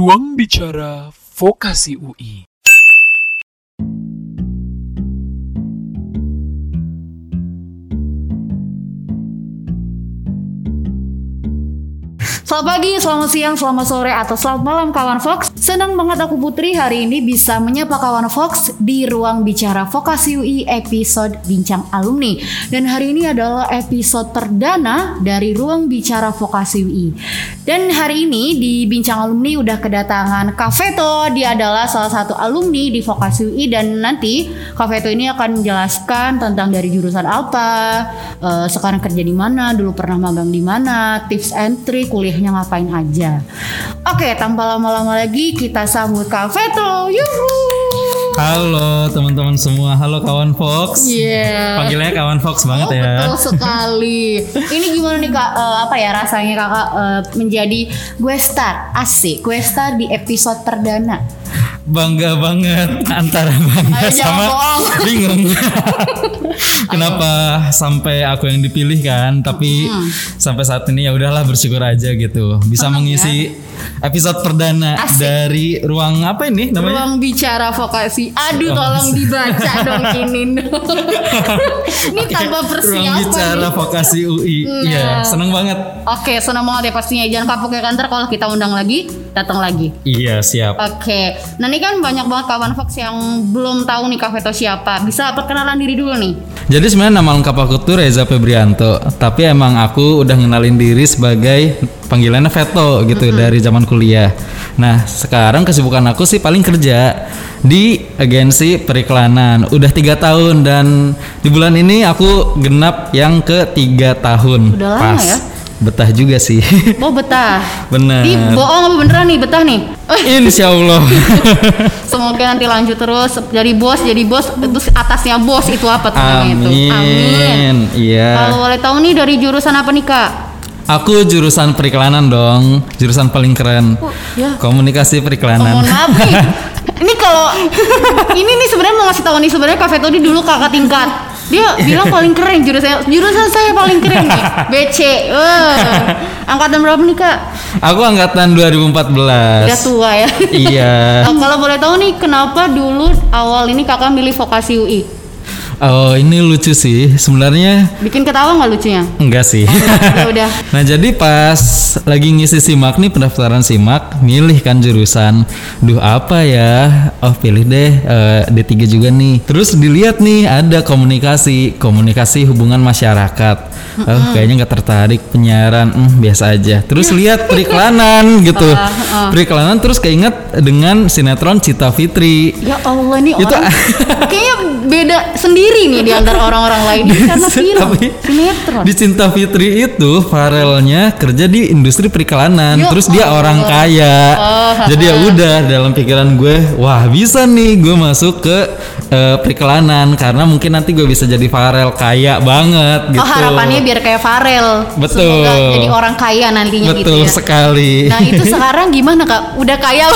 Ruang Bicara Vokasi UI. Selamat pagi, selamat siang, selamat sore, atau selamat malam kawan Fox. Senang banget aku Putri hari ini bisa menyapa kawan Fox di ruang bicara Vokasi UI episode Bincang Alumni. Dan hari ini adalah episode perdana dari ruang bicara Vokasi UI. Dan hari ini di Bincang Alumni udah kedatangan Kak Veto. Dia adalah salah satu alumni di Vokasi UI dan nanti Kak Veto ini akan menjelaskan tentang dari jurusan apa, eh, sekarang kerja di mana, dulu pernah magang di mana, tips and trick, kuliahnya ngapain aja. Oke, tanpa lama-lama lagi kita sambut Kak Veto. Yuhu. Halo teman-teman semua, halo kawan Fox. Iya. Panggilnya kawan Fox banget Oh, ya. betul sekali. Ini gimana nih kak? Eh, apa ya rasanya kakak eh, menjadi gue star asik, gue star di episode perdana. Bangga banget antara bangga Ayo, sama bingung. Kenapa sampai aku yang dipilih kan? Tapi Hmm. sampai saat ini ya udahlah bersyukur aja gitu. Bisa mengisi episode perdana ya. Asik. dari ruang apa ini namanya? Ruang bicara vokasi. Aduh, tolong dibaca dong ini. ini tanpa Ruang persiapan. bicara nih. vokasi UI. Iya, seneng banget. Oke, senang banget ya pastinya. Jangan kapok ya kantor kalau kita undang lagi, datang lagi. Iya, siap. Oke, nah ini kan banyak banget kawan Fox yang belum tahu nih Kak Veto siapa. Bisa perkenalan diri dulu nih. Jadi sebenarnya nama lengkap aku tuh Reza Febrianto, tapi emang aku udah ngenalin diri sebagai panggilannya Veto gitu dari zaman kuliah. Nah sekarang kesibukan aku sih paling kerja di agensi periklanan. Udah tiga tahun dan di bulan ini aku genap yang ke tiga tahun. Udah lama ya? Betah juga sih. Oh betah. Bener. Ih bohong apa beneran nih betah nih? Insya Allah. Semoga nanti lanjut terus jadi bos jadi bos terus atasnya bos itu apa tuh namanya itu? Amin. Amin. Iya. Kalau boleh tahu nih dari jurusan apa nih kak? Aku jurusan periklanan dong, jurusan paling keren. ya. Komunikasi Oh, periklanan. mohon maaf nih. Ini kalau ini nih sebenarnya mau ngasih tahu nih sebenarnya Kak ini dulu kakak tingkat. Dia bilang paling keren jurusan jurusan saya paling keren nih. BC. Eh. Angkatan berapa nih Kak? Aku angkatan 2014. Udah tua ya. Iya. Nah, kalau boleh tahu nih kenapa dulu awal ini kakak milih vokasi UI? Oh, ini lucu sih. Sebenarnya Bikin ketawa nggak lucunya? enggak sih. Ya udah. nah, jadi pas lagi ngisi SIMAK nih pendaftaran SIMAK, milih kan jurusan. Duh, apa ya? Oh, pilih deh eh, D3 juga nih. Terus dilihat nih ada komunikasi, komunikasi hubungan masyarakat. Oh, kayaknya nggak tertarik penyiaran, hmm, biasa aja. Terus lihat periklanan gitu. Periklanan terus keinget dengan sinetron Cita Fitri. Ya Allah nih Itu- orang kayaknya beda sendiri nih di antara orang-orang lain karena film Tapi sinetron. di Cinta Fitri itu Farelnya kerja di industri periklanan, terus dia orang kaya. Oh, Jadi ya udah dalam pikiran gue, wah bisa nih gue masuk ke eh, periklanan karena mungkin nanti gue bisa jadi Farel kaya banget gitu. Oh harapannya biar kayak Farel. Betul. Semoga jadi orang kaya nantinya Betul gitu ya. sekali. Nah itu sekarang gimana kak? Udah kaya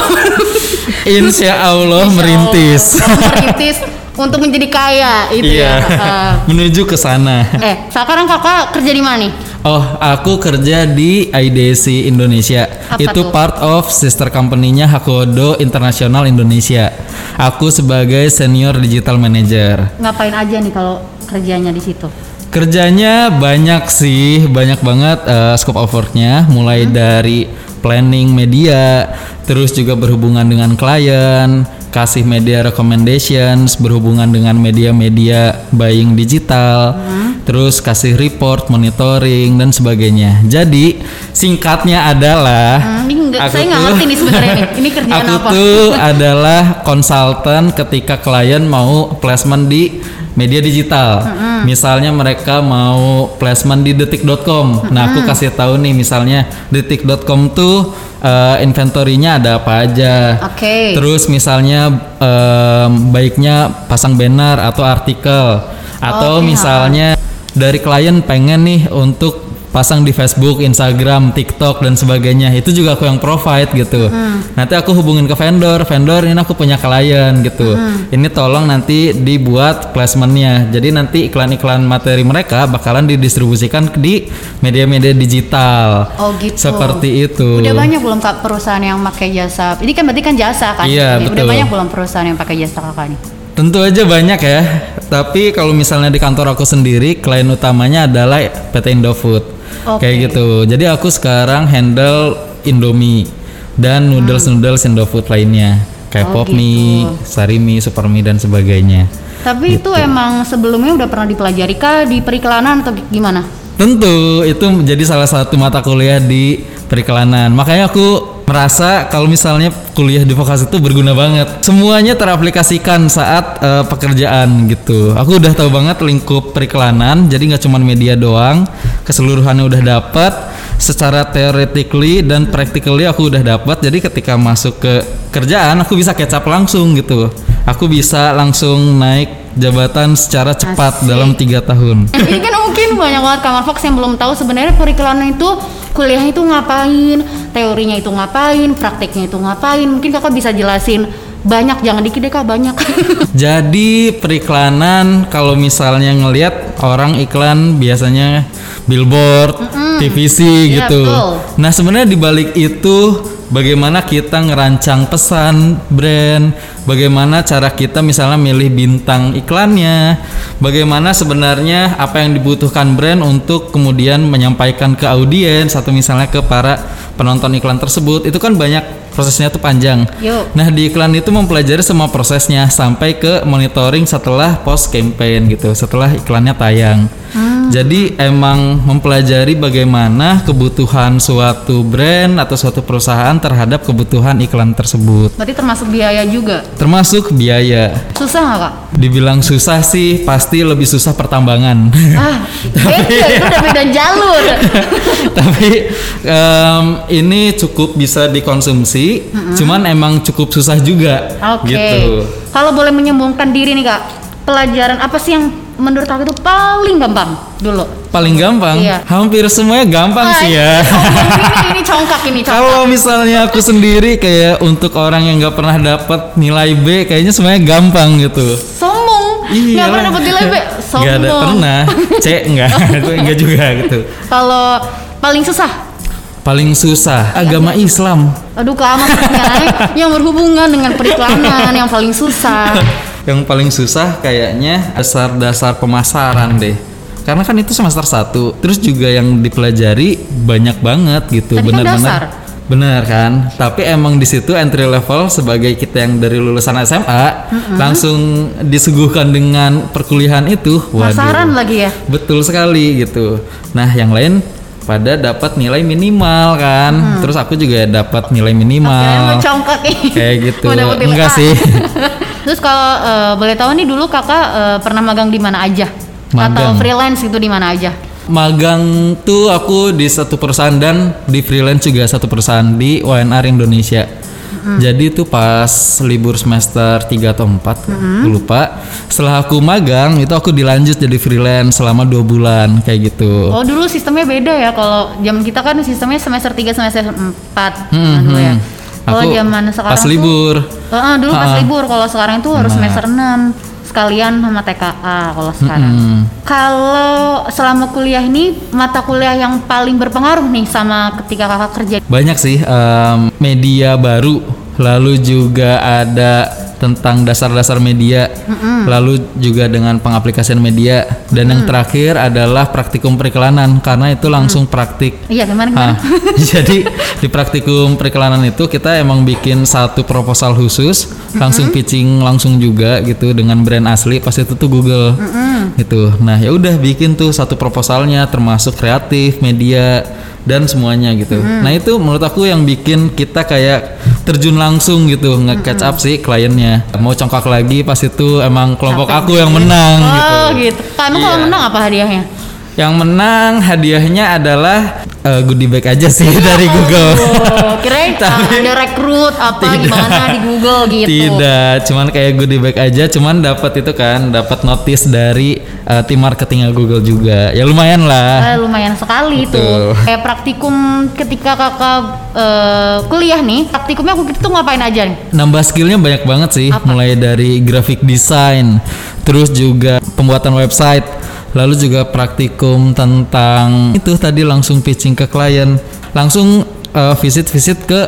Insya Allah merintis. Oh, merintis untuk menjadi kaya itu Iya. ya. Ah. Menuju ke sana. eh sekarang kakak kerja di mana nih? Oh, aku kerja di IDC Indonesia. Apa itu tuh? part of sister company-nya Hakodo International Indonesia. Aku sebagai senior digital manager. Ngapain aja nih kalau kerjanya di situ? Kerjanya banyak sih, banyak banget eh, scope of work-nya, mulai dari planning media, terus juga berhubungan dengan klien, kasih media recommendations, berhubungan dengan media-media buying digital, terus kasih report, monitoring dan sebagainya. Jadi singkatnya adalah Hmm, ini nggak- aku saya nggak ngerti nih sebenarnya nih. Ini kerjaan aku apa? tuh adalah konsultan ketika klien mau placement di media digital. Misalnya mereka mau placement di detik.com. Nah, aku kasih tahu nih misalnya detik.com tuh eh, inventory-nya ada apa aja. Oke. Terus misalnya em, baiknya pasang banner atau artikel atau Oke, misalnya dari klien pengen nih untuk pasang di Facebook, Instagram, TikTok dan sebagainya. Itu juga aku yang provide gitu. Nanti aku hubungin ke vendor, vendor ini aku punya klien gitu. Ini tolong nanti dibuat placementnya. Jadi nanti iklan-iklan materi mereka bakalan didistribusikan di media-media digital. Oh gitu. Seperti itu. Udah banyak belum kak perusahaan yang pakai jasa? Ini kan berarti kan jasa kan? Iya, Udah betul. banyak belum perusahaan yang pakai jasa kakak nih? Tentu aja banyak ya. Tapi kalau misalnya di kantor aku sendiri, klien utamanya adalah PT Indofood. Oke. Kayak gitu. Jadi aku sekarang handle Indomie dan noodles-noodles Indofood lainnya. Kayak Oh, pop mie, gitu. sarimi, supermie dan sebagainya. Tapi itu emang sebelumnya udah pernah dipelajari kah di periklanan atau gimana? Tentu itu menjadi salah satu mata kuliah di periklanan. Makanya aku merasa kalau misalnya kuliah di vokasi itu berguna banget. Semuanya teraplikasikan saat eh, pekerjaan gitu. Aku udah tahu banget lingkup periklanan. Jadi nggak cuma media doang, keseluruhannya udah dapat. Secara theoretically dan practically aku udah dapat. Jadi ketika masuk ke kerjaan aku bisa kecap langsung gitu. Aku bisa langsung naik jabatan secara cepat Asik. dalam tiga tahun. Ini kan mungkin banyak banget kamar Fox yang belum tahu sebenarnya periklanan itu kuliah itu ngapain, teorinya itu ngapain, prakteknya itu ngapain. Mungkin kakak bisa jelasin banyak, jangan dikit deh kak banyak. Jadi periklanan kalau misalnya ngelihat orang iklan biasanya billboard, TVC Iya, gitu. betul. Nah sebenarnya di balik itu bagaimana kita ngerancang pesan brand, bagaimana cara kita misalnya milih bintang iklannya, bagaimana sebenarnya apa yang dibutuhkan brand untuk kemudian menyampaikan ke audiens atau misalnya ke para penonton iklan tersebut itu kan banyak prosesnya tuh panjang. Yuk. Nah di iklan itu mempelajari semua prosesnya sampai ke monitoring setelah post campaign gitu, setelah iklannya tayang. Jadi emang mempelajari bagaimana kebutuhan suatu brand atau suatu perusahaan terhadap kebutuhan iklan tersebut, Berarti termasuk biaya juga. termasuk biaya. Susah nggak kak? Dibilang susah sih, pasti lebih susah pertambangan. Ah, beda itu udah beda jalur. Tapi em, ini cukup bisa dikonsumsi, cuman emang cukup susah juga. Oke. Gitu. Kalau boleh menyembuhkan diri nih kak, pelajaran apa sih yang menurut aku itu paling gampang dulu? Paling gampang, Iya. hampir semuanya gampang sih ya. ini, ini congkak ini congkak. Kalau misalnya aku sendiri kayak untuk orang yang nggak pernah dapat nilai B, kayaknya semuanya gampang gitu. Sombong, Iya pernah dapat nilai B. Sombong. Nggak ada pernah. C enggak, enggak juga gitu. Kalau paling susah, Paling susah agama Islam. aduh kak maksudnya yang berhubungan dengan periklanan yang paling susah. Yang paling susah kayaknya dasar-dasar pemasaran deh. Karena kan itu semester 1 Terus juga yang dipelajari banyak banget gitu kan. Benar-benar Benar kan Tapi emang di situ entry level sebagai kita yang dari lulusan SMA Langsung disuguhkan dengan perkuliahan itu waduh. Pasaran lagi ya. Betul sekali gitu Nah yang lain pada dapat nilai minimal kan Terus aku juga dapat nilai minimal congkak. Kayak gitu Enggak sih Terus kalau eh, boleh tahu nih dulu kakak eh, pernah magang di mana aja? Atau Magang. freelance itu di mana aja? Magang tuh aku di satu perusahaan dan di freelance juga satu perusahaan di WNR Indonesia. Jadi itu pas libur semester 3 atau 4 aku lupa. Setelah aku magang itu aku dilanjut jadi freelance selama dua bulan kayak gitu. Oh dulu sistemnya beda ya kalau zaman kita kan sistemnya semester 3 semester 4 Hmm, dulu ya. hmm. Kalau zaman sekarang pas tuh- libur. Heeh, dulu pas Ha-ha. libur kalau sekarang itu harus Nah. semester 6 sekalian sama TKA kalau sekarang. Hmm. Kalau selama kuliah ini mata kuliah yang paling berpengaruh nih sama ketika kakak kerja Banyak sih em, media baru, lalu juga ada tentang dasar-dasar media, lalu juga dengan pengaplikasian media, dan yang terakhir adalah praktikum periklanan karena itu langsung praktik. Iya gimana gimana? Hah, jadi di praktikum periklanan itu kita emang bikin satu proposal khusus, langsung pitching langsung juga gitu dengan brand asli. Pas itu tuh Google gitu. Nah ya udah bikin tuh satu proposalnya termasuk kreatif, media dan semuanya gitu. Nah itu menurut aku yang bikin kita kayak terjun langsung gitu nge-catch up sih kliennya. Mau congkak lagi pas itu emang kelompok aku yang menang gitu. Oh gitu. Kamu kalau Iya. menang apa hadiahnya? Yang menang hadiahnya adalah eh, goodie bag aja sih dari Google. Oh, kirain uh, ada rekrut apa Tidak. gimana di Google gitu. Tidak, cuman kayak goodie bag aja, cuman dapat itu kan, dapat notice dari eh, tim marketingnya Google juga. Ya lumayan lah. Eh, lumayan sekali itu. Kayak praktikum ketika kakak eh, kuliah nih, praktikumnya aku itu ngapain aja nih? Nambah skillnya banyak banget sih, Apa? mulai dari graphic design, terus juga pembuatan website, lalu juga praktikum tentang itu tadi langsung pitching ke klien, langsung eh, visit-visit ke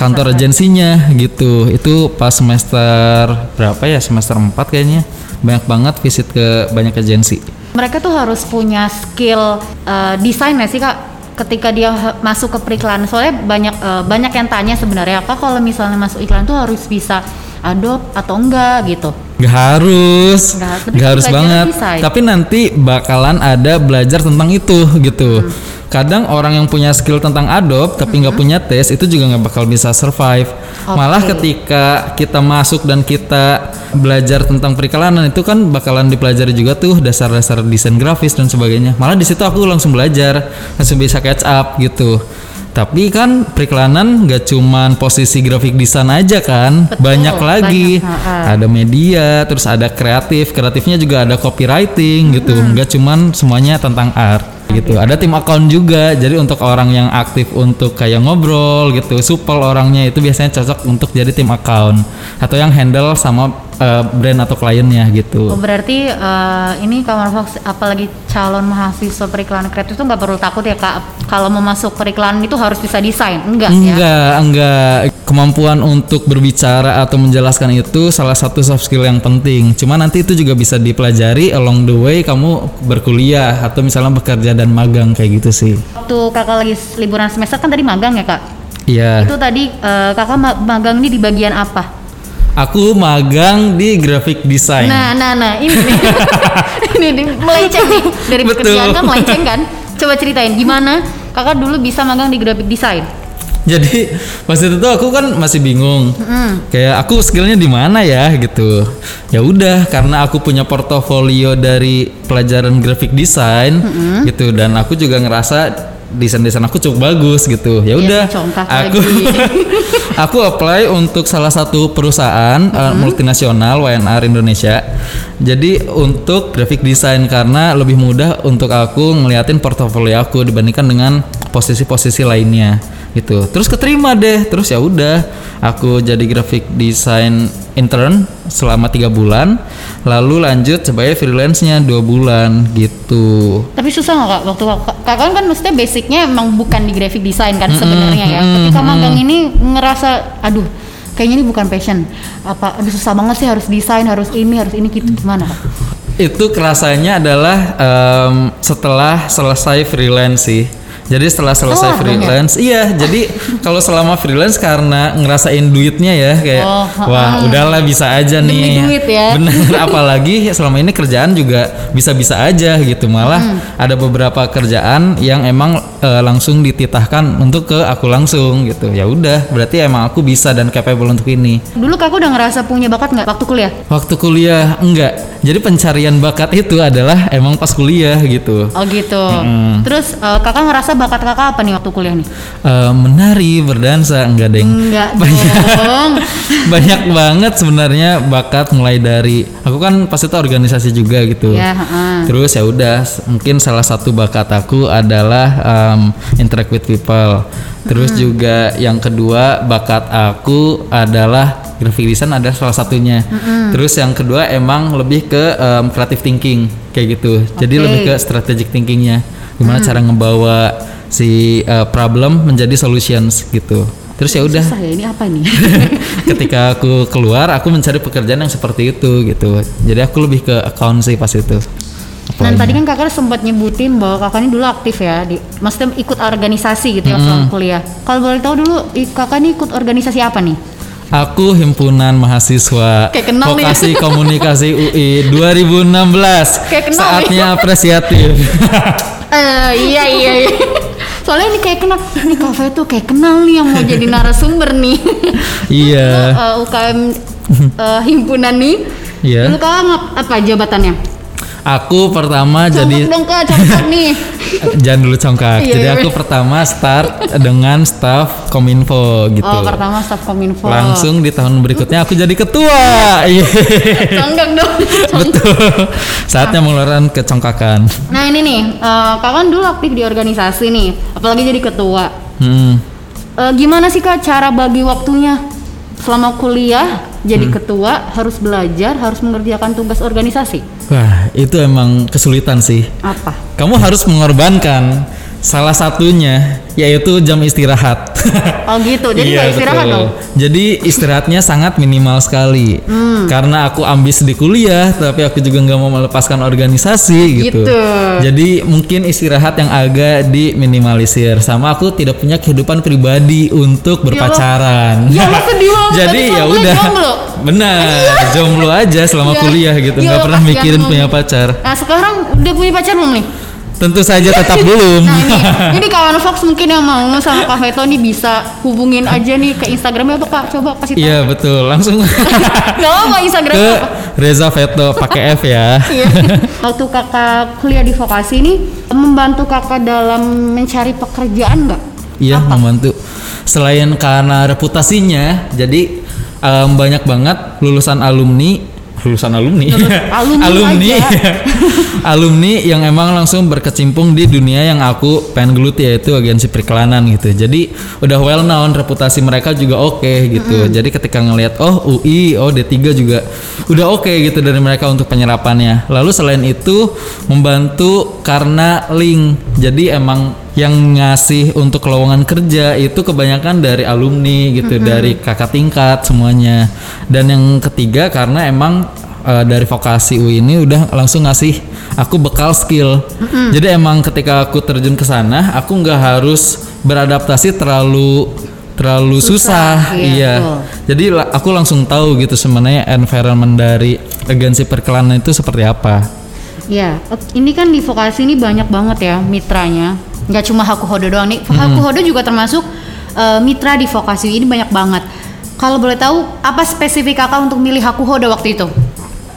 kantor agensinya gitu. Itu pas semester berapa ya? Semester 4 kayaknya. Banyak banget visit ke banyak agensi. Mereka tuh harus punya skill eh, desain nggak sih kak? Ketika dia masuk ke periklanan, soalnya banyak eh, banyak yang tanya sebenarnya kak kalau misalnya masuk iklan tuh harus bisa Adobe atau enggak gitu. Gak harus, Nggak harus, tapi gak harus banget. desain. Tapi nanti bakalan ada belajar tentang itu gitu. Hmm. Kadang orang yang punya skill tentang Adobe tapi nggak punya tes itu juga nggak bakal bisa survive. Malah Oke. ketika kita masuk dan kita belajar tentang periklanan itu kan bakalan dipelajari juga tuh dasar-dasar desain grafis dan sebagainya. Malah di situ aku langsung belajar, langsung bisa catch up gitu. Tapi kan periklanan nggak cuman posisi grafik desain aja kan, Betul, banyak lagi. banyak. Ada media, terus ada kreatif, kreatifnya juga ada copywriting gitu. Nggak cuman semuanya tentang art gitu. Ada tim account juga. Jadi untuk orang yang aktif untuk kayak ngobrol gitu, supel orangnya itu biasanya cocok untuk jadi tim account atau yang handle sama eh, brand atau kliennya gitu. Oh, berarti eh, ini Kamar Fox apalagi calon mahasiswa periklanan kreatif tuh nggak perlu takut ya kak kalau mau masuk periklanan itu harus bisa desain enggak ya? Enggak, enggak. Kemampuan untuk berbicara atau menjelaskan itu salah satu soft skill yang penting. Cuma nanti itu juga bisa dipelajari along the way kamu berkuliah atau misalnya bekerja dan magang kayak gitu sih. Waktu kakak lagi liburan semester kan tadi magang ya kak? Iya. Itu tadi eh, kakak ma- magang ini di bagian apa? Aku magang di graphic design. Nah, nah, nah, ini nih. ini nih, melenceng nih dari Betul. pekerjaan kan melenceng kan? Coba ceritain gimana kakak dulu bisa magang di graphic design? Jadi pas itu tuh aku kan masih bingung. Kayak aku skillnya di mana ya gitu. Ya udah karena aku punya portofolio dari pelajaran graphic design gitu dan aku juga ngerasa desain-desain aku cukup bagus gitu. Ya Iya, udah aku aku apply untuk salah satu perusahaan uh, multinasional WNR Indonesia. Jadi untuk graphic design karena lebih mudah untuk aku ngeliatin portofolio aku dibandingkan dengan posisi-posisi lainnya gitu. Terus keterima deh. Terus ya udah aku jadi graphic design intern selama tiga bulan, lalu lanjut sebagai freelance-nya dua bulan gitu. Tapi susah nggak kak waktu kakak, kan maksudnya basicnya emang bukan di graphic design kan sebenarnya ya. Ketika magang ini ngerasa, aduh, kayaknya ini bukan passion. Apa, aduh susah banget sih harus desain, harus ini, harus ini gitu gimana kak? Itu kerasanya adalah em, setelah selesai freelance sih. Jadi setelah selesai Kelar dong ya? freelance, iya. Jadi kalau selama freelance karena ngerasain duitnya ya kayak Oh, wah udahlah bisa aja Demi nih. duit ya. Bener. Apalagi selama ini kerjaan juga bisa-bisa aja gitu. Malah Hmm. ada beberapa kerjaan yang emang eh, langsung dititahkan untuk ke aku langsung gitu. Ya udah, berarti emang aku bisa dan capable untuk ini. Dulu kakak udah ngerasa punya bakat nggak waktu kuliah? Waktu kuliah enggak. Jadi pencarian bakat itu adalah emang pas kuliah gitu. Oh gitu. Terus eh, kakak ngerasa bakat kakak apa nih waktu kuliah nih? Eh, menari, berdansa, enggak deng. Enggak dong. Banyak banget sebenarnya bakat mulai dari aku kan pas itu organisasi juga gitu. ya, heeh. Terus ya udah, mungkin salah satu bakat aku adalah um, interact with people. Terus juga yang kedua bakat aku adalah graphic design ada salah satunya. Terus yang kedua emang lebih ke um, creative thinking kayak gitu. Jadi Oke. lebih ke strategic thinkingnya. Gimana cara ngebawa si uh, problem menjadi solutions gitu. Terus ya udah ya ini apa ini? ketika aku keluar aku mencari pekerjaan yang seperti itu gitu. Jadi aku lebih ke account sih pas itu. Dan tadi kan kakak sempat nyebutin bahwa kakak ini dulu aktif ya, di, maksudnya ikut organisasi gitu ya selama kuliah. Kalau boleh tahu dulu, kakak ini ikut organisasi apa nih? Aku himpunan mahasiswa Kayak kenal nih. Vokasi Komunikasi UI 2016. Kayak kenal Saatnya apresiatif. Eh iya iya. iya. Soalnya ini kayak kenal, ini kafe tuh kayak kenal nih yang mau jadi narasumber nih. iya. Eh, UKM eh, himpunan nih. Iya. Dulu kakak ngap, apa jabatannya? Aku pertama Congkak jadi dong kak, congkak nih. jangan dulu congkak. Iya, jadi iya. aku pertama start dengan staff Kominfo gitu. Oh pertama staff kominfo. Langsung di tahun berikutnya aku jadi ketua. Iya. Congkak dong. Betul. Saatnya mengeluarkan kecongkakan. Nah ini nih, kan dulu aktif di organisasi nih, apalagi jadi ketua. Hmm. Eh, gimana sih kak cara bagi waktunya selama kuliah jadi Hmm. ketua harus belajar harus mengerjakan tugas organisasi Wah, itu emang kesulitan sih. apa? Kamu harus mengorbankan salah satunya yaitu jam istirahat. Oh gitu, jadi Iya, istirahat betul. dong? Jadi istirahatnya sangat minimal sekali. Hmm. Karena aku ambis di kuliah, tapi aku juga nggak mau melepaskan organisasi gitu. Gitu. Jadi mungkin istirahat yang agak diminimalisir. Sama aku tidak punya kehidupan pribadi untuk berpacaran. Ya Allah, sedih banget. Jadi ya udah. jomblo. Benar, jomblo aja selama Ya. kuliah gitu. Ya Nggak Allah, pernah mikirin punya pacar. Nah sekarang udah punya pacar belum nih? Tentu saja tetap belum. Nah ini, ini kawan Fox mungkin yang mau sama Kak Veto nih bisa hubungin aja nih ke Instagramnya apa Kak? Coba kasih tahu. Iya betul, langsung Gak apa Instagram ke apa? Reza Veto pakai F ya. Iya. Waktu kakak kuliah di vokasi ini membantu kakak dalam mencari pekerjaan nggak? Iya membantu. Selain karena reputasinya, jadi em, banyak banget lulusan alumni, lulusan alumni, alumni aja. alumni yang emang langsung berkecimpung di dunia yang aku pengen geluti yaitu agensi periklanan gitu. Jadi udah well known reputasi mereka juga oke gitu. Jadi ketika ngelihat oh UI, oh D3 juga udah oke gitu dari mereka untuk penyerapannya. Lalu selain itu membantu karena link. Jadi emang yang ngasih untuk lowongan kerja itu kebanyakan dari alumni gitu, dari kakak tingkat semuanya. Dan yang ketiga karena emang eh, dari vokasi UI ini udah langsung ngasih aku bekal skill. Jadi emang ketika aku terjun ke sana, aku nggak harus beradaptasi terlalu terlalu susah, Susah, iya, iya. Jadi aku langsung tahu gitu sebenarnya environment dari agensi periklanan itu seperti apa. Iya, ok- ini kan di vokasi ini banyak banget ya mitranya. Nggak cuma Hakuhodo doang nih. Hakuhodo juga termasuk eh, mitra di vokasi ini banyak banget. Kalau boleh tahu apa spesifik kakak untuk milih Hakuhodo waktu itu?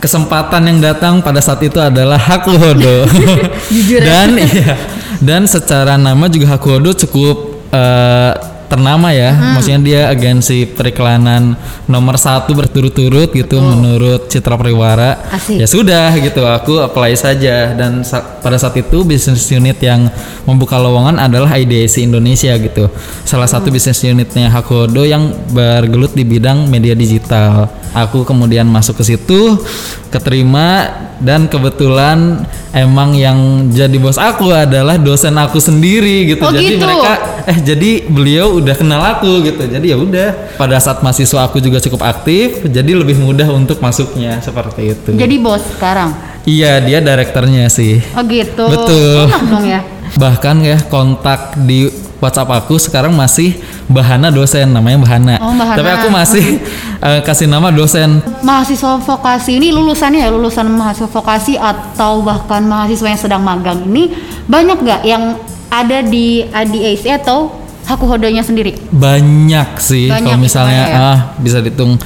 kesempatan yang datang pada saat itu adalah Hakuhodo. Jujur ya. dan iya, dan secara nama juga Hakuhodo cukup eh, ternama ya. Hmm. Maksudnya dia agensi periklanan nomor satu berturut-turut gitu menurut Citra Priwara. Asik. Ya sudah gitu, aku apply saja dan sa- pada saat itu bisnis unit yang membuka lowongan adalah IDC Indonesia gitu. Salah satu Hmm. bisnis unitnya Hakodo yang bergelut di bidang media digital. Aku kemudian masuk ke situ, keterima dan kebetulan emang yang jadi bos aku adalah dosen aku sendiri gitu. Oh, jadi gitu. mereka eh jadi beliau udah kenal aku gitu. Jadi ya udah. Pada saat mahasiswa aku juga cukup aktif, jadi lebih mudah untuk masuknya seperti itu. Jadi bos sekarang. Iya, dia direkturnya sih. Oh gitu. Betul. Enak dong ya. Bahkan ya kontak di WhatsApp aku sekarang masih Bahana dosen namanya Bahana. Oh, Bahana. Tapi aku masih eh, kasih nama dosen. Mahasiswa vokasi ini lulusannya ya lulusan mahasiswa vokasi atau bahkan mahasiswa yang sedang magang ini banyak nggak yang ada di ADAC atau Hakuhodonya sendiri? Banyak sih kalau misalnya ya? ah bisa dihitung.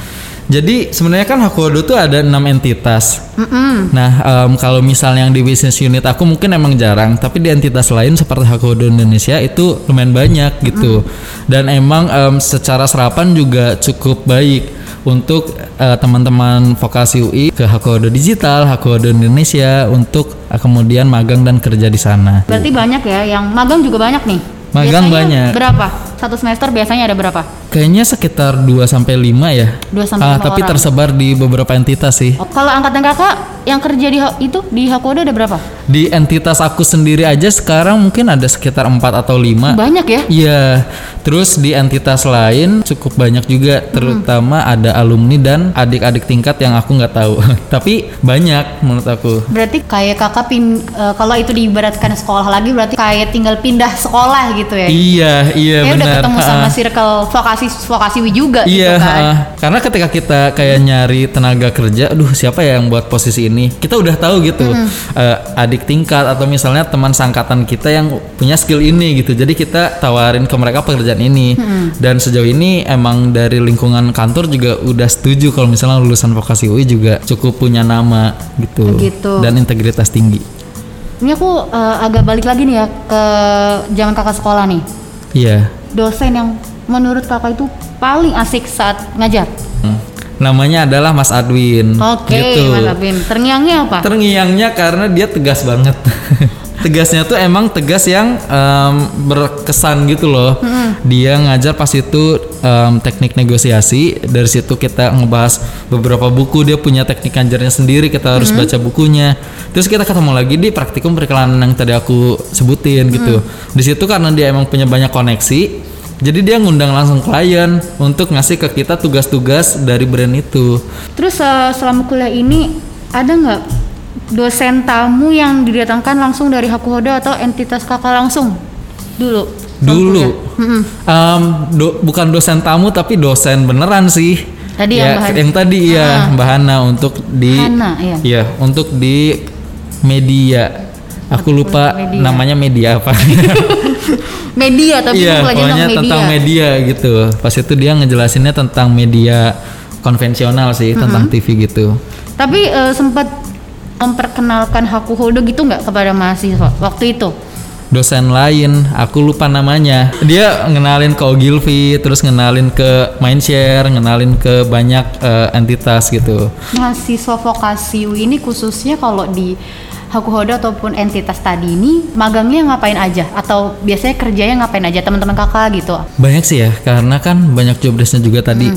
Jadi sebenarnya kan Hakodo tuh ada enam entitas. Nah em, kalau misalnya yang di business unit aku mungkin emang jarang, tapi di entitas lain seperti Hakodo Indonesia itu lumayan banyak gitu. Dan emang em, secara serapan juga cukup baik untuk eh, teman-teman vokasi UI ke Hakodo Digital, Hakodo Indonesia untuk eh, kemudian magang dan kerja di sana. Berarti banyak ya yang magang juga banyak nih. Magang Biasanya banyak. Berapa? Satu semester biasanya ada berapa? Kayaknya sekitar 2 sampai 5 ya. 2 sampai Ah, 5 tapi orang. tersebar di beberapa entitas sih. Oh, kalau angkatan kakak yang kerja di itu di Hakodo ada berapa? Di entitas aku sendiri aja sekarang mungkin ada sekitar 4 atau 5. Banyak ya? Iya. Terus di entitas lain cukup banyak juga, terutama ada alumni dan adik-adik tingkat yang aku nggak tahu. Tapi banyak menurut aku. Berarti kayak kakak pin eh, kalau itu diibaratkan sekolah lagi berarti kayak tinggal pindah sekolah gitu ya. Iya, iya Kayak benar. ketemu sama circle vokasi vokasi juga Iya, gitu kan. ah. karena ketika kita kayak nyari tenaga kerja, aduh siapa ya yang buat posisi ini? Kita udah tahu gitu, eh, adik tingkat atau misalnya teman sangkatan kita yang punya skill ini gitu. Jadi kita tawarin ke mereka pekerjaan ini. Dan sejauh ini emang dari lingkungan kantor juga udah setuju kalau misalnya lulusan vokasi UI juga cukup punya nama gitu. Gitu. Dan integritas tinggi. Ini aku eh, agak balik lagi nih ya ke zaman kakak sekolah nih. Iya. Dosen yang menurut kakak itu paling asik saat ngajar. Hmm. Namanya adalah Mas Adwin. Oke, gitu. Mas Abin. Terngiangnya apa? Terngiangnya karena dia tegas banget. Tegasnya tuh emang tegas yang em, berkesan gitu loh. Dia ngajar pas itu em, teknik negosiasi. Dari situ kita ngebahas beberapa buku. Dia punya teknik ngajarnya sendiri. Kita harus baca bukunya. Terus kita ketemu lagi di praktikum periklanan yang tadi aku sebutin gitu. Di situ karena dia emang punya banyak koneksi. Jadi dia ngundang langsung klien untuk ngasih ke kita tugas-tugas dari brand itu. Terus eh, selama kuliah ini ada nggak dosen tamu yang didatangkan langsung dari Hakuhodo atau entitas kakak langsung dulu? Dulu? Mm-mm. Em, do- bukan dosen tamu tapi dosen beneran sih. Tadi Ya, yang Hana. tadi ya Mbak Hana untuk di Hana, iya. Iya, untuk di media. Aku lupa media. namanya media apa. Media tapi pelajaran pokoknya tentang media. tentang media gitu. Pas itu dia ngejelasinnya tentang media konvensional sih, tentang TV gitu. Tapi eh, sempat memperkenalkan Hakuhodo gitu nggak kepada mahasiswa waktu itu? Dosen lain, aku lupa namanya. Dia ngenalin ke Ogilvy, terus ngenalin ke Mindshare, ngenalin ke banyak eh, entitas gitu. Mahasiswa vokasi ini khususnya kalau di Hakuhodo ataupun entitas tadi ini magangnya ngapain aja atau biasanya kerjanya ngapain aja teman-teman kakak gitu? Banyak sih ya, karena kan banyak job desk-nya juga tadi.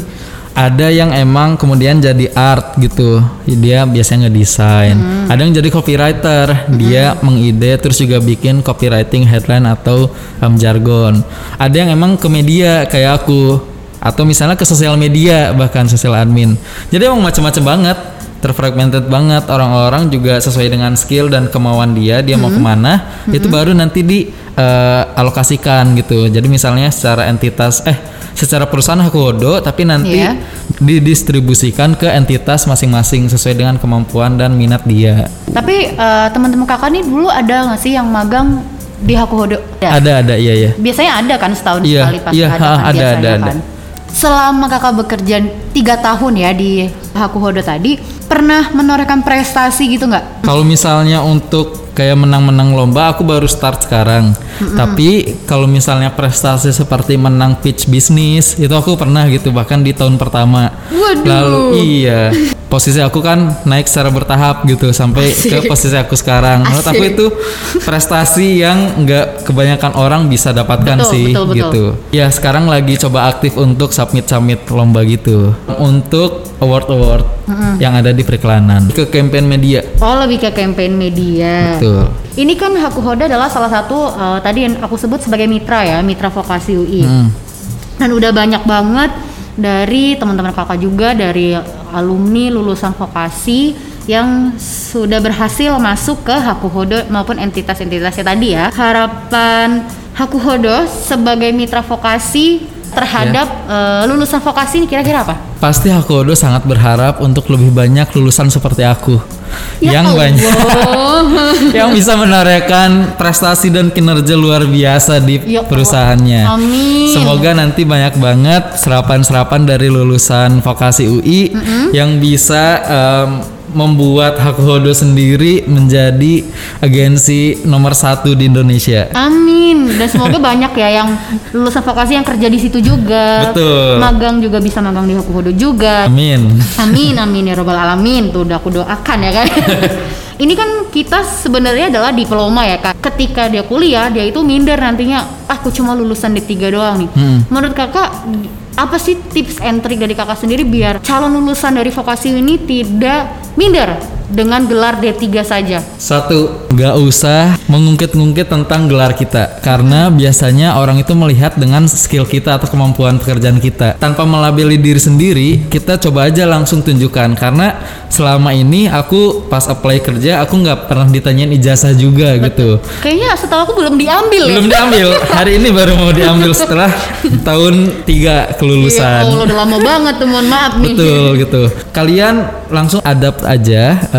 Ada yang emang kemudian jadi art gitu, dia biasanya ngedesain. Ada yang jadi copywriter, dia mengide terus juga bikin copywriting headline atau um, jargon. Ada yang emang ke media kayak aku, atau misalnya ke sosial media bahkan sosial admin. Jadi emang macam-macam banget, terfragmented banget. Orang-orang juga sesuai dengan skill dan kemauan dia, dia mau ke mana, itu baru nanti di eh, alokasikan gitu. Jadi misalnya secara entitas eh secara perusahaan Hakuhodo tapi nanti Iya. didistribusikan ke entitas masing-masing sesuai dengan kemampuan dan minat dia. Tapi eh, teman-teman kakak nih dulu ada nggak sih yang magang di Hakuhodo? Ada ada iya ya. Biasanya ada kan setahun Iya, sekali pasti iya, ada ha, kan ada, biasanya ada, kan. Selama kakak bekerja tiga tahun ya di Hakuhodo tadi, pernah menorehkan prestasi gitu nggak? Kalau misalnya untuk kayak menang-menang lomba aku baru start sekarang. Tapi kalau misalnya prestasi seperti menang pitch bisnis itu aku pernah gitu bahkan di tahun pertama. Waduh. Lalu iya, posisi aku kan naik secara bertahap gitu sampai ke posisi aku sekarang. Menurut aku Asik. itu prestasi yang nggak kebanyakan orang bisa dapatkan Betul, sih betul, betul. gitu. Ya sekarang lagi coba aktif untuk submit-submit lomba gitu untuk award-award yang ada di periklanan ke campaign media. Oh lebih ke campaign media. Betul. Ini kan Hakuhodo adalah salah satu eh, tadi yang aku sebut sebagai mitra ya, mitra vokasi UI. Hmm. Dan udah banyak banget dari teman-teman kakak juga dari alumni lulusan vokasi yang sudah berhasil masuk ke Hakuhodo maupun entitas-entitasnya tadi ya. Harapan Hakuhodo sebagai mitra vokasi terhadap eh, lulusan vokasi ini kira-kira apa? Pasti Hakodo sangat berharap untuk lebih banyak lulusan seperti aku Ya yang Allah. banyak yang bisa menorehkan prestasi dan kinerja luar biasa di Ya perusahaannya. Amin. Semoga nanti banyak banget serapan-serapan dari lulusan vokasi UI yang bisa em, membuat Hakodo sendiri menjadi agensi nomor satu di Indonesia. Amin. Dan semoga banyak ya yang lulusan vokasi yang kerja di situ juga. Betul. Magang juga bisa magang di Hakuhodo juga. Amin. Amin amin ya robbal alamin. Tuh udah aku doakan ya kan. Ini kan kita sebenarnya adalah diploma ya kak. Ketika dia kuliah dia itu minder nantinya. "Ah, Aku cuma lulusan D3 doang nih. Hmm. Menurut kakak apa sih tips and trick dari kakak sendiri biar calon lulusan dari vokasi ini tidak minder dengan gelar D3 saja? Satu, nggak usah mengungkit-ungkit tentang gelar kita karena biasanya orang itu melihat dengan skill kita atau kemampuan pekerjaan kita. Tanpa melabeli diri sendiri, kita coba aja langsung tunjukkan karena selama ini aku pas apply kerja aku nggak pernah ditanyain ijazah juga gitu. Kayaknya setahu aku belum diambil ya. Belum diambil. Hari ini baru mau diambil setelah tahun 3 kelulusan. Ya Allah udah lama banget mohon maaf nih. Betul gitu. Kalian langsung adapt aja em,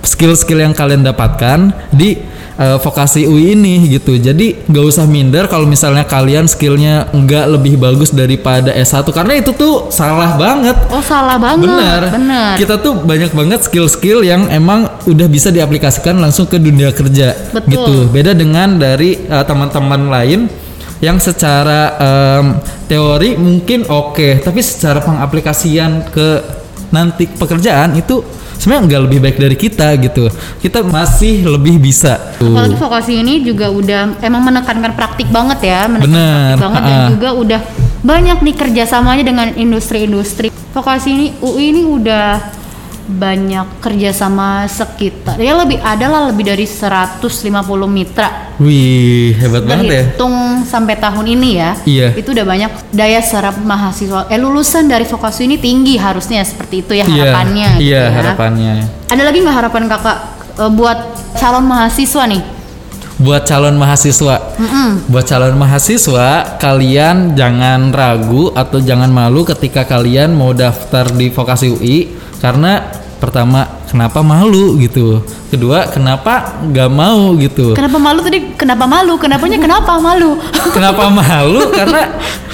skill-skill yang kalian dapatkan di eh, vokasi UI ini gitu. Jadi nggak usah minder kalau misalnya kalian skillnya nggak lebih bagus daripada S1 karena itu tuh salah banget. Oh salah banget. Benar. Benar. Kita tuh banyak banget skill-skill yang emang udah bisa diaplikasikan langsung ke dunia kerja Betul. gitu. Beda dengan dari uh, teman-teman lain yang secara em, teori mungkin oke, tapi secara pengaplikasian ke nanti pekerjaan itu sebenarnya nggak lebih baik dari kita gitu. Kita masih lebih bisa. Tuh. Apalagi vokasi ini juga udah emang menekankan praktik banget ya, menekankan Bener, praktik banget dan juga udah banyak nih kerjasamanya dengan industri-industri. Vokasi ini UI ini udah banyak kerjasama sekitar ya lebih adalah lebih dari 150 mitra Wih, hebat banget ya. Berhitung sampai tahun ini ya Iya. itu udah banyak daya serap mahasiswa eh lulusan dari vokasi ini tinggi harusnya seperti itu ya Iya, harapannya gitu Iya, ya. harapannya. ada lagi nggak harapan kakak eh, buat calon mahasiswa nih buat calon mahasiswa. Buat calon mahasiswa, kalian jangan ragu atau jangan malu ketika kalian mau daftar di vokasi UI karena pertama kenapa malu gitu. Kedua kenapa nggak mau gitu. Kenapa malu tadi? Kenapa malu? Kenapanya kenapa malu? Kenapa malu? Karena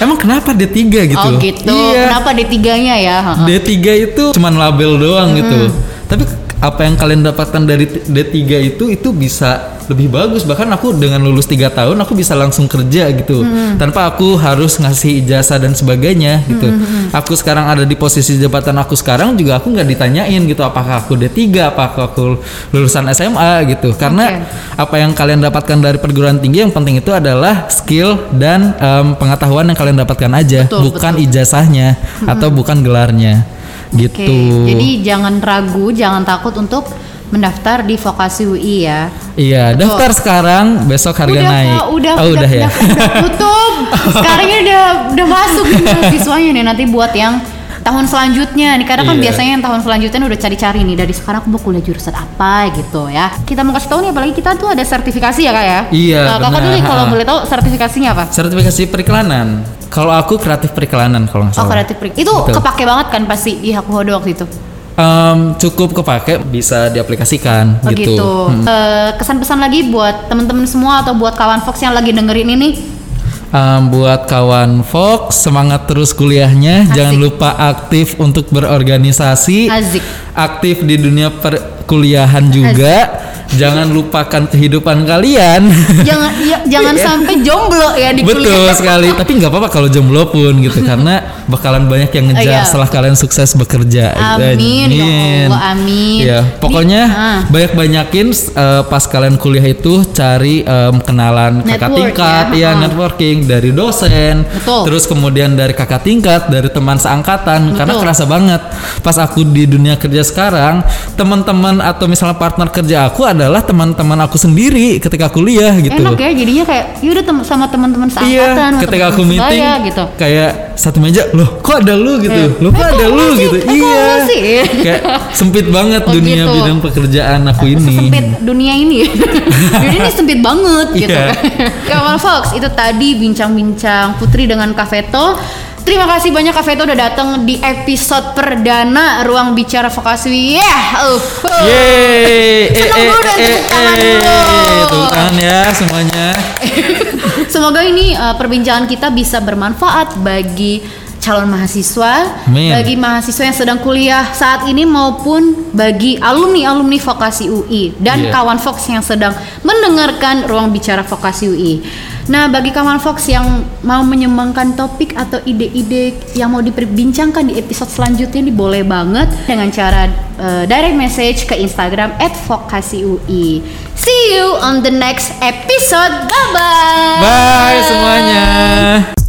emang kenapa D3 gitu. Oh gitu. Iya. Kenapa D3-nya ya? Ha-ha. D3 itu cuman label doang gitu. Tapi apa yang kalian dapatkan dari t- D3 itu itu bisa lebih bagus. Bahkan aku dengan lulus tiga tahun aku bisa langsung kerja gitu. Tanpa aku harus ngasih ijazah dan sebagainya gitu. Aku sekarang ada di posisi jabatan aku sekarang juga aku nggak ditanyain gitu apakah aku D3 apakah aku lulusan SMA gitu. Karena apa yang kalian dapatkan dari perguruan tinggi yang penting itu adalah skill dan em, pengetahuan yang kalian dapatkan aja Betul, bukan ijazahnya atau bukan gelarnya Gitu. Jadi jangan ragu, jangan takut untuk mendaftar di vokasi UI ya. iya, daftar sekarang, besok harga udah naik. Udah, oh, udah, ya. udah tutup. Sekarang ini udah udah masuk nih mahasiswanya nih nanti buat yang tahun selanjutnya nih karena kan Iya. biasanya yang tahun selanjutnya udah cari-cari nih dari sekarang aku mau kuliah jurusan apa gitu ya kita mau kasih tahu nih apalagi kita tuh ada sertifikasi ya kak ya Iya, Nah, kakak dulu kalau boleh tahu sertifikasinya apa Sertifikasi periklanan. Kalau aku kreatif periklanan kalau nggak oh salah. kreatif print itu Betul. kepake banget kan pasti di Hakuhodo waktu itu Em, cukup kepake, bisa diaplikasikan Oh gitu. gitu. Eh, kesan-pesan lagi buat temen-temen semua atau buat kawan Fox yang lagi dengerin ini. Em, buat kawan Fox, semangat terus kuliahnya. Jangan lupa aktif untuk berorganisasi. Azik. Aktif di dunia perkuliahan juga. Jangan lupakan kehidupan kalian. Jangan ya, jangan sampai jomblo ya di Betul kuliah. sekali. Tapi nggak apa-apa kalau jomblo pun gitu karena bakalan banyak yang ngejar Iya. setelah kalian sukses bekerja. Amin, ya Allah, amin. Ya, pokoknya ah. banyak-banyakin eh, pas kalian kuliah itu cari em, kenalan kakak Network tingkat, ya, ya, networking dari dosen, Betul. terus kemudian dari kakak tingkat, dari teman seangkatan. Karena Betul. kerasa banget pas aku di dunia kerja sekarang, teman-teman atau misalnya partner kerja aku adalah teman-teman aku sendiri ketika kuliah gitu. Enak ya jadinya kayak ya udah tem- sama teman-teman seangkatan Iya, ketika aku meeting sebaya, gitu. kayak satu meja, loh kok ada lu gitu, Iya. loh kok Eh, ada kok lu sih? gitu, Eh, iya, kayak sempit banget Oh, dunia gitu. bidang pekerjaan aku ini. Sempit dunia ini. dunia ini sempit banget gitu. Iya. Kawan Fox, itu tadi bincang-bincang Putri dengan Kafeto. Terima kasih banyak Kafeto udah datang di episode perdana Ruang Bicara Vokasi. Yeah. Uh. Yeay, eh, Senang eh, dulu dan eh, tepuk tangan eh, dulu. tepuk tangan ya semuanya. Semoga ini uh, perbincangan kita bisa bermanfaat bagi calon mahasiswa, Amin. bagi mahasiswa yang sedang kuliah saat ini maupun bagi alumni-alumni vokasi UI dan Iya. kawan Fox yang sedang mendengarkan ruang bicara vokasi UI. Nah, bagi kawan Fox yang mau menyumbangkan topik atau ide-ide yang mau diperbincangkan di episode selanjutnya ini boleh banget dengan cara uh, direct message ke Instagram @vokasiui. See you on the next episode. Bye bye. Bye semuanya.